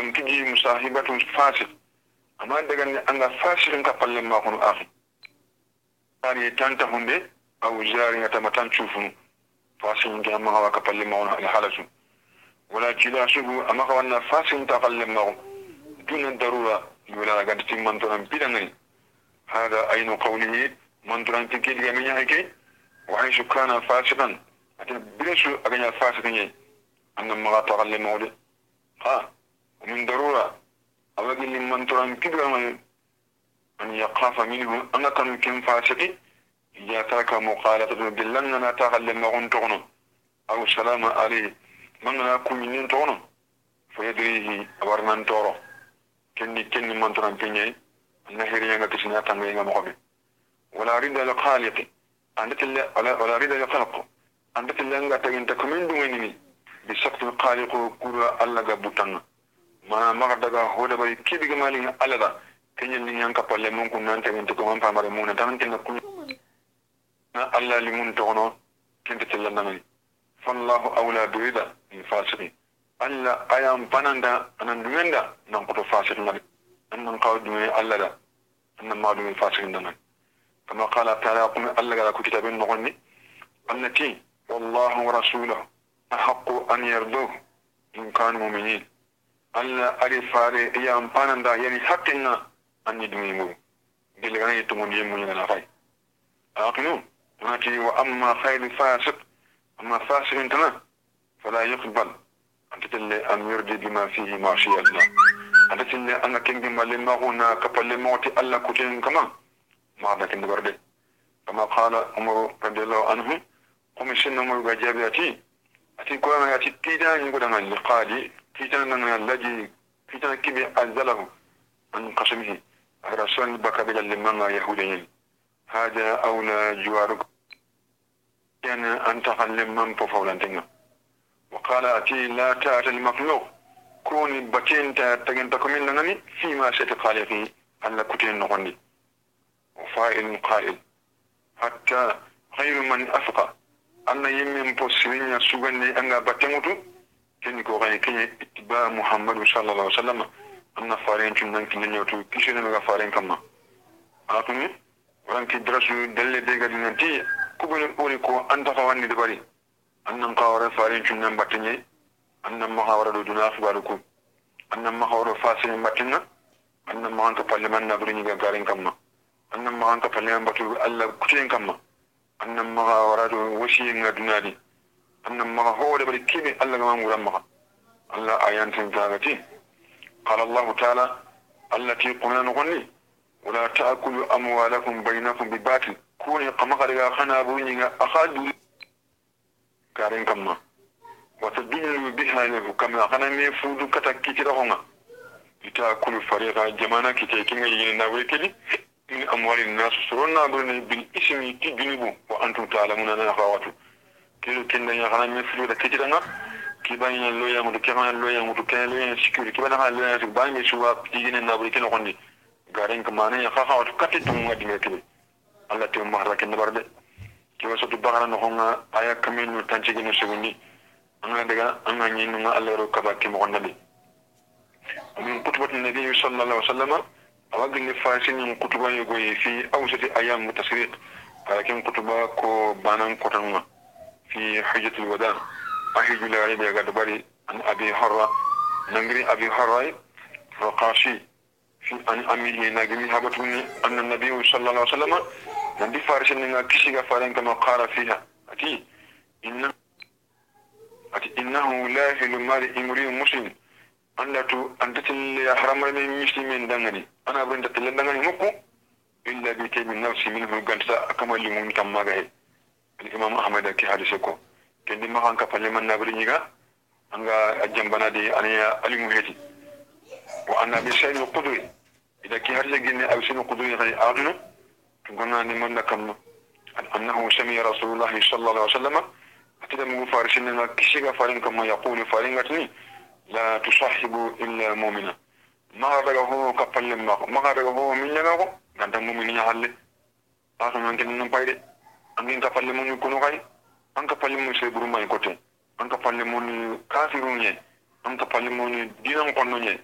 ولم تجي مصاحبة فاسق أما دغني أن فاسق كفل ما كن أخي ari tanta hunde aw jari ngata matan chufunu fasin ga ma wa kapalle ma wona halasu wala kila subu amma ka wanna fasin ta kalle ma dun darura wala ga tin man tan bidangani hada aynu qawlihi man tan tikil ga min yake wa aishu kana fasikan ata bilesu aganya fasikan yayi annan ma ta kalle ma wode ha min darura awagi man tan kidga أن يخاف منه. أنا كان كم فاسقي. إذا ترك مخالطة بالله أنا تغلى مغن تغنى. أو سلام عليه. من أنا كمين تغنى. فيدريه أورمان تورو كني كني من تران كني النهر ينغا كسنا تنغا مغبي ولا رد لخالق عندك الله ولا رد لخلق عندك الله تغن تكمين دويني بسقط الخالق كورا الله غبوتان ما مغدغا هو دبي كيبي غمالي الله kenyel ni yanka palle mun kun nan tamen to man pamare mun tan tin ku na alla li mun to no kente tella nan fallahu awla birida min fasiqi alla ayam pananda anan duwenda nan ko to fasiq nan nan qaw duwe alla da nan ma duwe fasiq nan kama qala ta'ala qum alla ga ku kitabin no gonni allati wallahu wa rasuluhu ahaqqu an yarduhu in kanu mu'minin alla ari fare ayam pananda yani haqqina anni dumi mu gele gana yitto mon yemu ngana fay aqinu nati wa amma khayr fasiq amma fasiq intana fala yuqbal anta talle am yurdi bima fihi ma'siyah Allah anta talle anga kengi malle ma huna kapalle mawti Allah kutin kama ma da kin barde kama qala umar radiyallahu anhu kuma shin umar ga jabiyati ati ko ma ati tidan ngudan al-qadi tidan nan laji tidan kibi anzalahu an qasmihi رسول بك بجل يهودين هذا أولى جوارك كان أن تخلم من بفولانتنا وقال أتي لا تأتي المخلوق. كوني بكين تجن تكمل لنني فيما ستقال فيه ألا كتين نغني. وفائل قائل. حتى خير من أفقى. أن يمين بوسرين يسوغني أن بتموتو kini ko gani kini ittiba muhammadu sallallahu alaihi wasallam anna faren tun nan kin nyotu kishin ne ga faren kamma atumi ran ki drasu dalle de gadi nan ti ko bani ori ko an ta wani de bari annan ka wara faren tun nan batinye annan ma hawara do duna su bari ko annan ma hawara fasin batinna annan ma hanka parliament na burin ga garin kamma annan ma hanka parliament batu Allah kutin kamma annan ma hawara do wasi ngaduna di hawara bari kibi alla ga manguran ma Allah ayan tin zagati قال الله تعالى التي قلنا نغني ولا تأكلوا أموالكم بينكم بباطل. كوني قمقر خنا بويني أخادوا كارين كما. وتدلوا بها كما خنا ميفودو كتا كتير هنا لتأكلوا فريقا جمانا كنا يجينا ناوي كلي من أموال الناس سرنا برني بالإسم تجنبوا وأنتم تعلمون أنا أخواتو كيلو كنا يخنا ميفودو كتير هنا kibanya loya mutu kema loya mutu kema loya security kibana ha loya su bangi suwa pigine na buri kino kondi garin kamane ya kha kha watu kati tum ngadi me kibe Allah te mahra ken barde kiwa sotu bagara no honga aya kamen no tanci gino segundi anga daga anga nyinu nga Allah ro kaba ki mo nabi min kutubat nabi sallallahu alaihi wasallam awagin ni fasin ni kutuba yugo fi awsati ayam mutasriq kalakin kutuba ko banan kotanga fi hujjatul wada' أهج لا عيب قد بري عن أبي هرة نجري أبي هرة رقاشي في أن أميه نجري هبتوني أن النبي صلى الله عليه وسلم نبي فارس إن كشي فارن كما قال فيها. أتي. إن أتي. إنه لا يحل مال امرئ مسلم. أن لا أن تتل يحرم من مسلمين دعني أنا أبرن تتل دعني مكو إلا بكي من نفسي منه قنسا أكمل لمن كما الإمام أحمد كي حدث كو كندي ما كان كفاني من نبري نيجا. أنغا أجمع بنادي أني ألي مهدي. وأنا بسأل القدوة إذا كي حدث جيني أو سين القدوة يعني أعلن كنا نمنا كم أنه سمي رسول الله صلى الله عليه وسلم. أتدى من فارسين أن كسي غفارين كما يقول فارين غتني. لا تصاحب إلا مؤمنا ما هذا هو كفاني ما هذا هو من يناغو نعم مؤمنين حالي أصلا من كنا نمبايري angin ka palle mun kuno kai an ka palli mun seburu mai kote an ka palli mun kafiru nye an ka palli mun dinan konno nye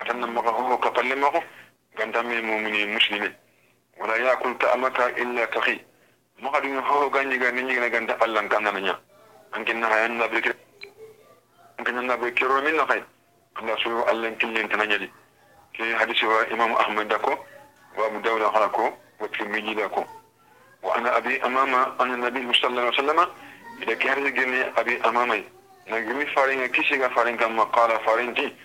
atanna maka ho kapalle mako ganta me mu'mini muslimi wala yakul ka amaka illa taqi maka dum ho ganyi ga ninyi ga ganta allan kan nanya ankin na hayan na be ankin na be kiro min na khay anda su allan killin tananya di ke hadisi wa imam ahmad dako wa abu dawud halako wa tirmidhi dako وأنا أبي امام أنا النبي صلى الله عليه وسلم. إذا كان جمي أبي أمامي. نجمي فارين كيشي فارين كما قال فارين جي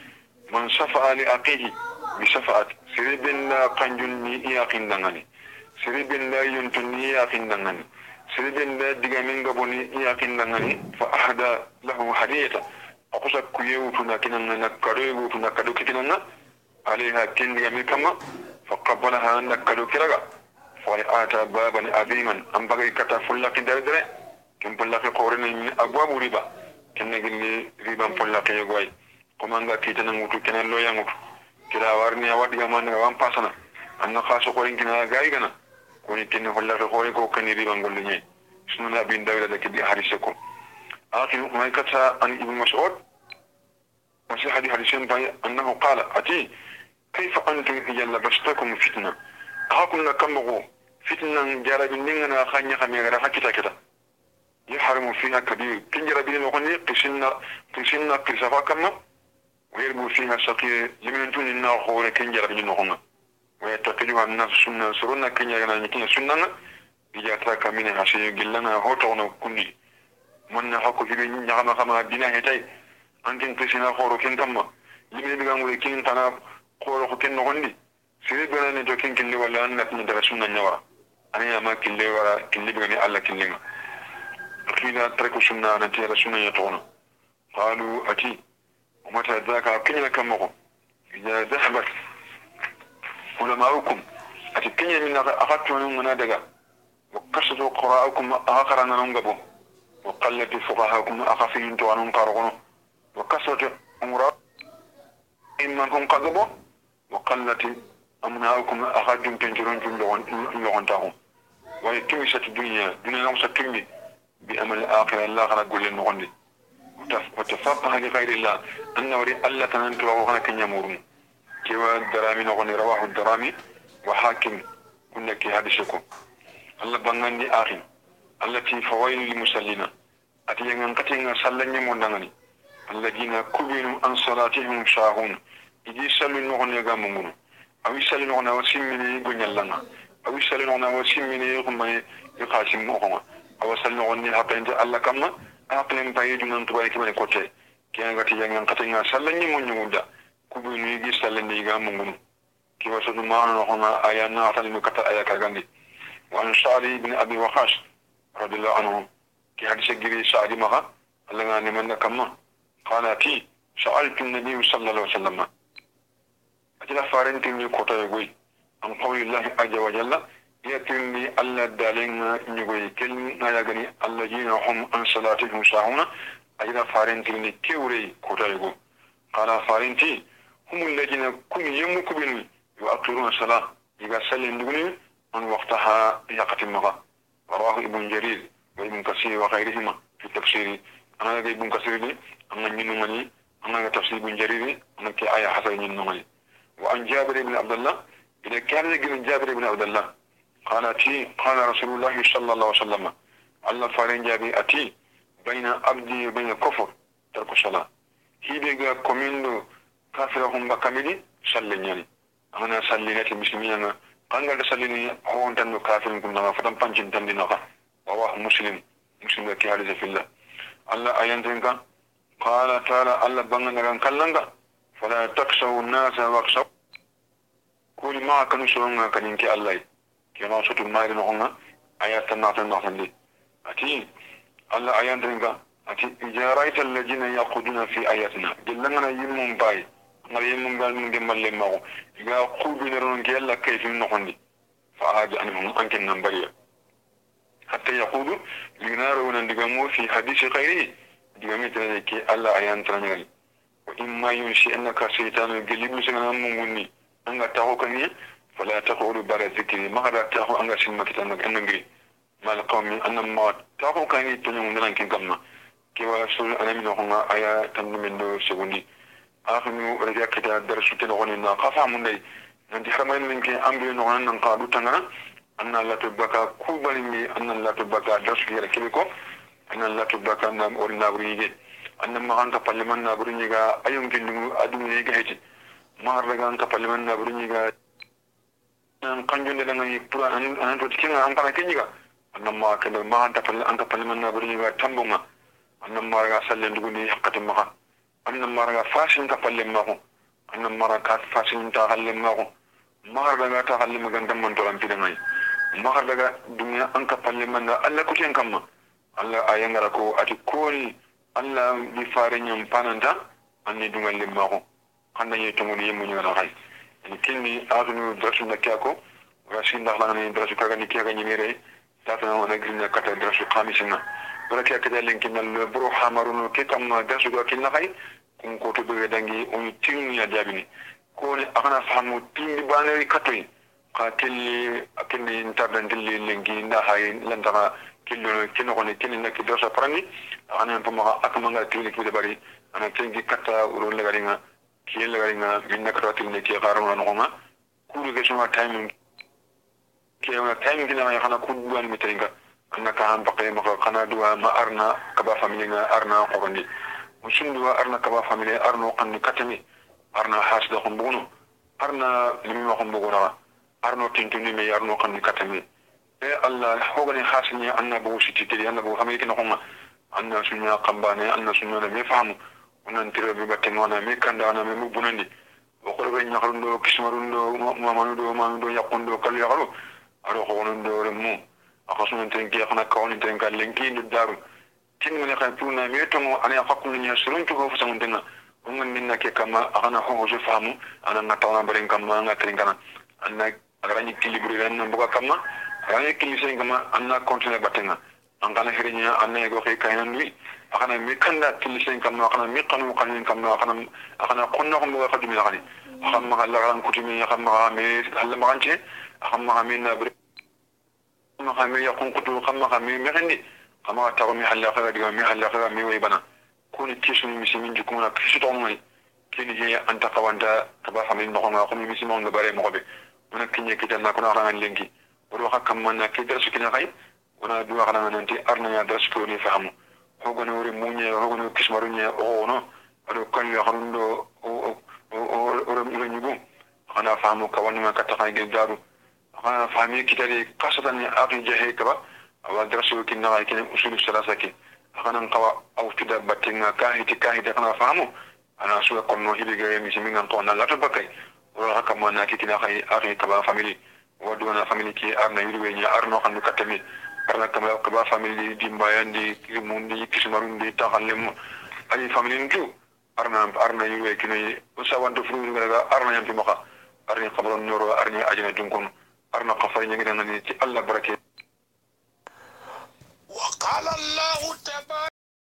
من شفع لأخيه بشفعت سرب لا قنجني يقين دناني سرب لا ينتني يقين دناني سرب لا دغمين غبوني يقين دناني فاحدا له حديثه أقصى كيو تنا كنا نكرو تنا كدو كنا عليها كن يمي كما. فقبلها نكرو كرغا wutuna kinanga na kado wutuna kado kikinanga عليها كندي مكما فقبلها نكدو كرغا فاي آتا بابا عظيما أم بغي كتا فلق دردر كم فلق قورن من أبواب ربا. كن نجل ربا فلق يغوي. كما نغا كيتنا موتو كنا لو يموت كلا وارني أود يمان وان باسنا أن خاص قورن كنا غايغنا. كوني كن فلق قورن كو كن ربا نقول لني سنن أبين دولة دكي حريسكم آخر ما يكتا عن ابن مسعود. وفي حديث حديثين أنه قال أتي كمغو فتنة جرب نينا خانيا خميغا حكتا كتا يحرم فيها كبير كن جرب نغني قسنا قسنا قسفا كما ويربو فيها سقي لمن تون النار خورا كن جرب نغنى ويتقلها الناس سنة سرنا كن جرب نكين سنة إذا تاك من حسي جلنا هوتونا كني من حكو في بين نعم خما بنا هتاي أنتم قسنا خورا كن تما لمن بيغانغو كن تنا koro ko ken nogondi siri bena ni to ken kille ani ama kille wara kille bigani alla killinga akina tarku sunna na tira sunna ya tono qalu ati ومتى ذاك كنيا كمغو إذا ذهبت علماؤكم أتكنيا من أخذت من دقا وكسروا قراءكم آخرنا ننقبو وقلت فقهاكم أخفين توانون قارغنو وكسرت أمراء إما كن قضبو وقلت أمناؤكم أخرجم تنجرون جم تاهم ويتمست الدنيا. دنيا نمسة تمي بأمل الآخرة الله غنا قول لنغني وتفقه لغير الله. أن وري ألا تننت وغنا كن يمورون كيوا الدرامي نغني رواه الدرامي. وحاكم كنا كي هادشكم. الله بغني آخر التي فويل للمسلين أتي ينقتين سلن يمون الذين كبروا عن صلاتهم شاهون. no ne ga mungunu awi sallu no na wasimini go nyallanga awi sallu no na wasimini ko mai yo khasim mo ko awa sallu no ni hapente alla kamma aplen bayi dunan to bayi kimane kote kiyan gati yangan katanga sallan ni mun nyuda kubu ni gi sallan ni ga mungunu ki wasu ma no ko na aya na tan ni kata aya ka gandi wa an shari ibn abi waqash radiyallahu anhu ki hadise giri sa'di maha alla ngani man kamma qala ti سألت النبي صلى الله عليه وسلم أجل فارنتني يقول عن قول الله عز وجل. يتني ألا دالين يقول كل يغني الذين هم عن صلاتهم ساهون أجل فارنتني كوري يقول قال فارنتي هم الذين كن يمكبن يؤخرون الصلاة. إذا سلم دغني عن وقتها يقتمها رواه ابن جرير وابن كثير وغيرهما في التفسير أنا ابن كثير أنا من أنا تفسير ابن جرير أنا كي آية حسن من وعن جابر بن عبد الله. إذا كان يقول جابر بن عبد الله قال أتي قال رسول الله صلى الله عليه وسلم الله فارن جابي أتي بين عبدي وبين الكفر ترك الصلاة. هي بيجا كوميندو كافر هم بكاملي سلني أنا سلني المسلمين قال قال سلني هو أنت كافر كنا فتن بانجين تندينا رواه مسلم مسلم كي هذا في الله. الله أيان قال تعالى الله بنا كان فلا تكسوا الناس واكسوا كل ما كانوا سوون كان كي الله. كما سوت ما يرون آيات الناس الناس دي أتي الله آيات دينغا أتي إذا رأيت الذين يقودون في آياتنا. جلنا يمون باي. يمون باي من جمال لما إذا قوبين رون كي الله كيف نخندي فعاد أنهم أنكن نمبريا. حتى يقولوا لنارون دقمو في حديث غيره دقمي تنكي الله آيات تنمي وإما ينشئنك شيطان قلب سنة مغني أنك تاهو كني فلا تقول بار ذكري. ما قد تاهو أنك سنما كتانك أنك ما القوم؟ أن ما تاهو كني تنمو نلان كن كما كيوا سول أنا من هنا. آية تنمو من دو سغني akhinu rega kita darasu te no na qafa mun dai nanti haramain min ke ambi no nan ka du tangana anna la tubaka kubali mi anna la tubaka darasu yere kibiko anna la tubaka na ol na burige anna ma kan ka parliament na burige ga ayum kindu adu ne ga heti ma daga ka parliament na burige ga nan kanjunde da ngi pura an an to tikinga an kana kinyiga annan ma kada ma an ta an ka parliament na burige ga tambunga annan ma ga sallen duguni hakkatin maka annan ma ga fasin ka parliament ma ko annan ma ga fasin ta hallen ma ko ma ga ta hallen ma gandan man to ran fidan ai ma daga duniya an ka parliament na Allah kutin kamma Allah ayangara ko ati koni Allah bi fare nyam pananta anni dungal limma ko kanda ye tongoni yemu nyara hay ni kinni adunu drasu na kyako rashi ndax la ngani drasu kaga ni kyaga ni mere tata na wana gina kata drasu khamisina wala kya kada lenkin na buru hamarunu ke kam drasu ga kinna hay kun ko to be dangi on tin ya jabini ko ni akana fahamu tin banari katoy ka kelli akinni ntardan dilli lengi nda hay killo kino koni kini na kido sa parani ana pa ma akamanga nga tili kide bari ana tengi kata urun le garinga kiel le garinga minna kata tili ki garam na ngoma kuru ke shuma timing ke na timing kina ma kana kudu an mitringa anna ka han baqe ma kana duwa ma arna kaba family nga arna qorondi musun duwa arna kaba family arno kan katami arna hasda khumbuno arna limi ma khumbugo arno tintuni me arno kan katami e allah hogani hasini annabu sititiri annabu hamiki no honga anna sunya kambane anna sunya na me famu onan tire bi batte ngona me kanda na me bunandi o ko be nyakarundo kismarundo mamanudo manudo yakundo kal yakaru aro ko onundo remu akasun ten ki khana kawni ten kal lenki ndu daru tin ngone khay puna me to mo ana fakku nya surun to ko fusan tenga ngon minna ke kama akana ho ho famu ana na tawana baren kama nga tringana anna agara kilibri ran mbuga kama ranye kilisen kama anna continue batenga an kana hirinya anna ego kai kainan wi akana mi kanda kilisen kama akana mi kanu kanin kama akana akana konna ko mo khadumi akani akam ma Allah ran kutumi akam ma me Allah ma kanche akam ma me na bre ma ha me yakun kutu akam ma me me khandi kama ta mi Allah khaga diga mi Allah khaga mi way bana kuni kisun misimin jukuna kisu to ngai kini je anta kawanda kaba famin no ko mi misimon no bare mo be mona kinye kitanna kuna ran lengi wodo hakka manna ke darsu kina kay wona duwa kana nanti arna ya darsu ko ni fahamu hogono wori munye hogono kismaru nye o no ado kan ya harundo o o o ro mi nyugo ana fahamu ka wani ma kata kay daru ana fahami kitari kasatan ni aqi jahe kaba awa darsu kinna kay kin usul salasa ki kana qawa aw tida batinga kahiti kahiti kana fahamu ana suwa konno hibiga mi simingan to na latu bakay wala hakka manna kina kay aqi kaba family wadona famille ki arna yirwe nya arno xandu katami arna kama ko ba famille di mbayandi ki mundi kismarundi taxallem ani famille ntu arna arna yirwe kini usawanto furu ngara arna yampi maka arni qabron noro arni ajina dunkon arna qafari ngi ngani ci allah barake وقال الله تبارك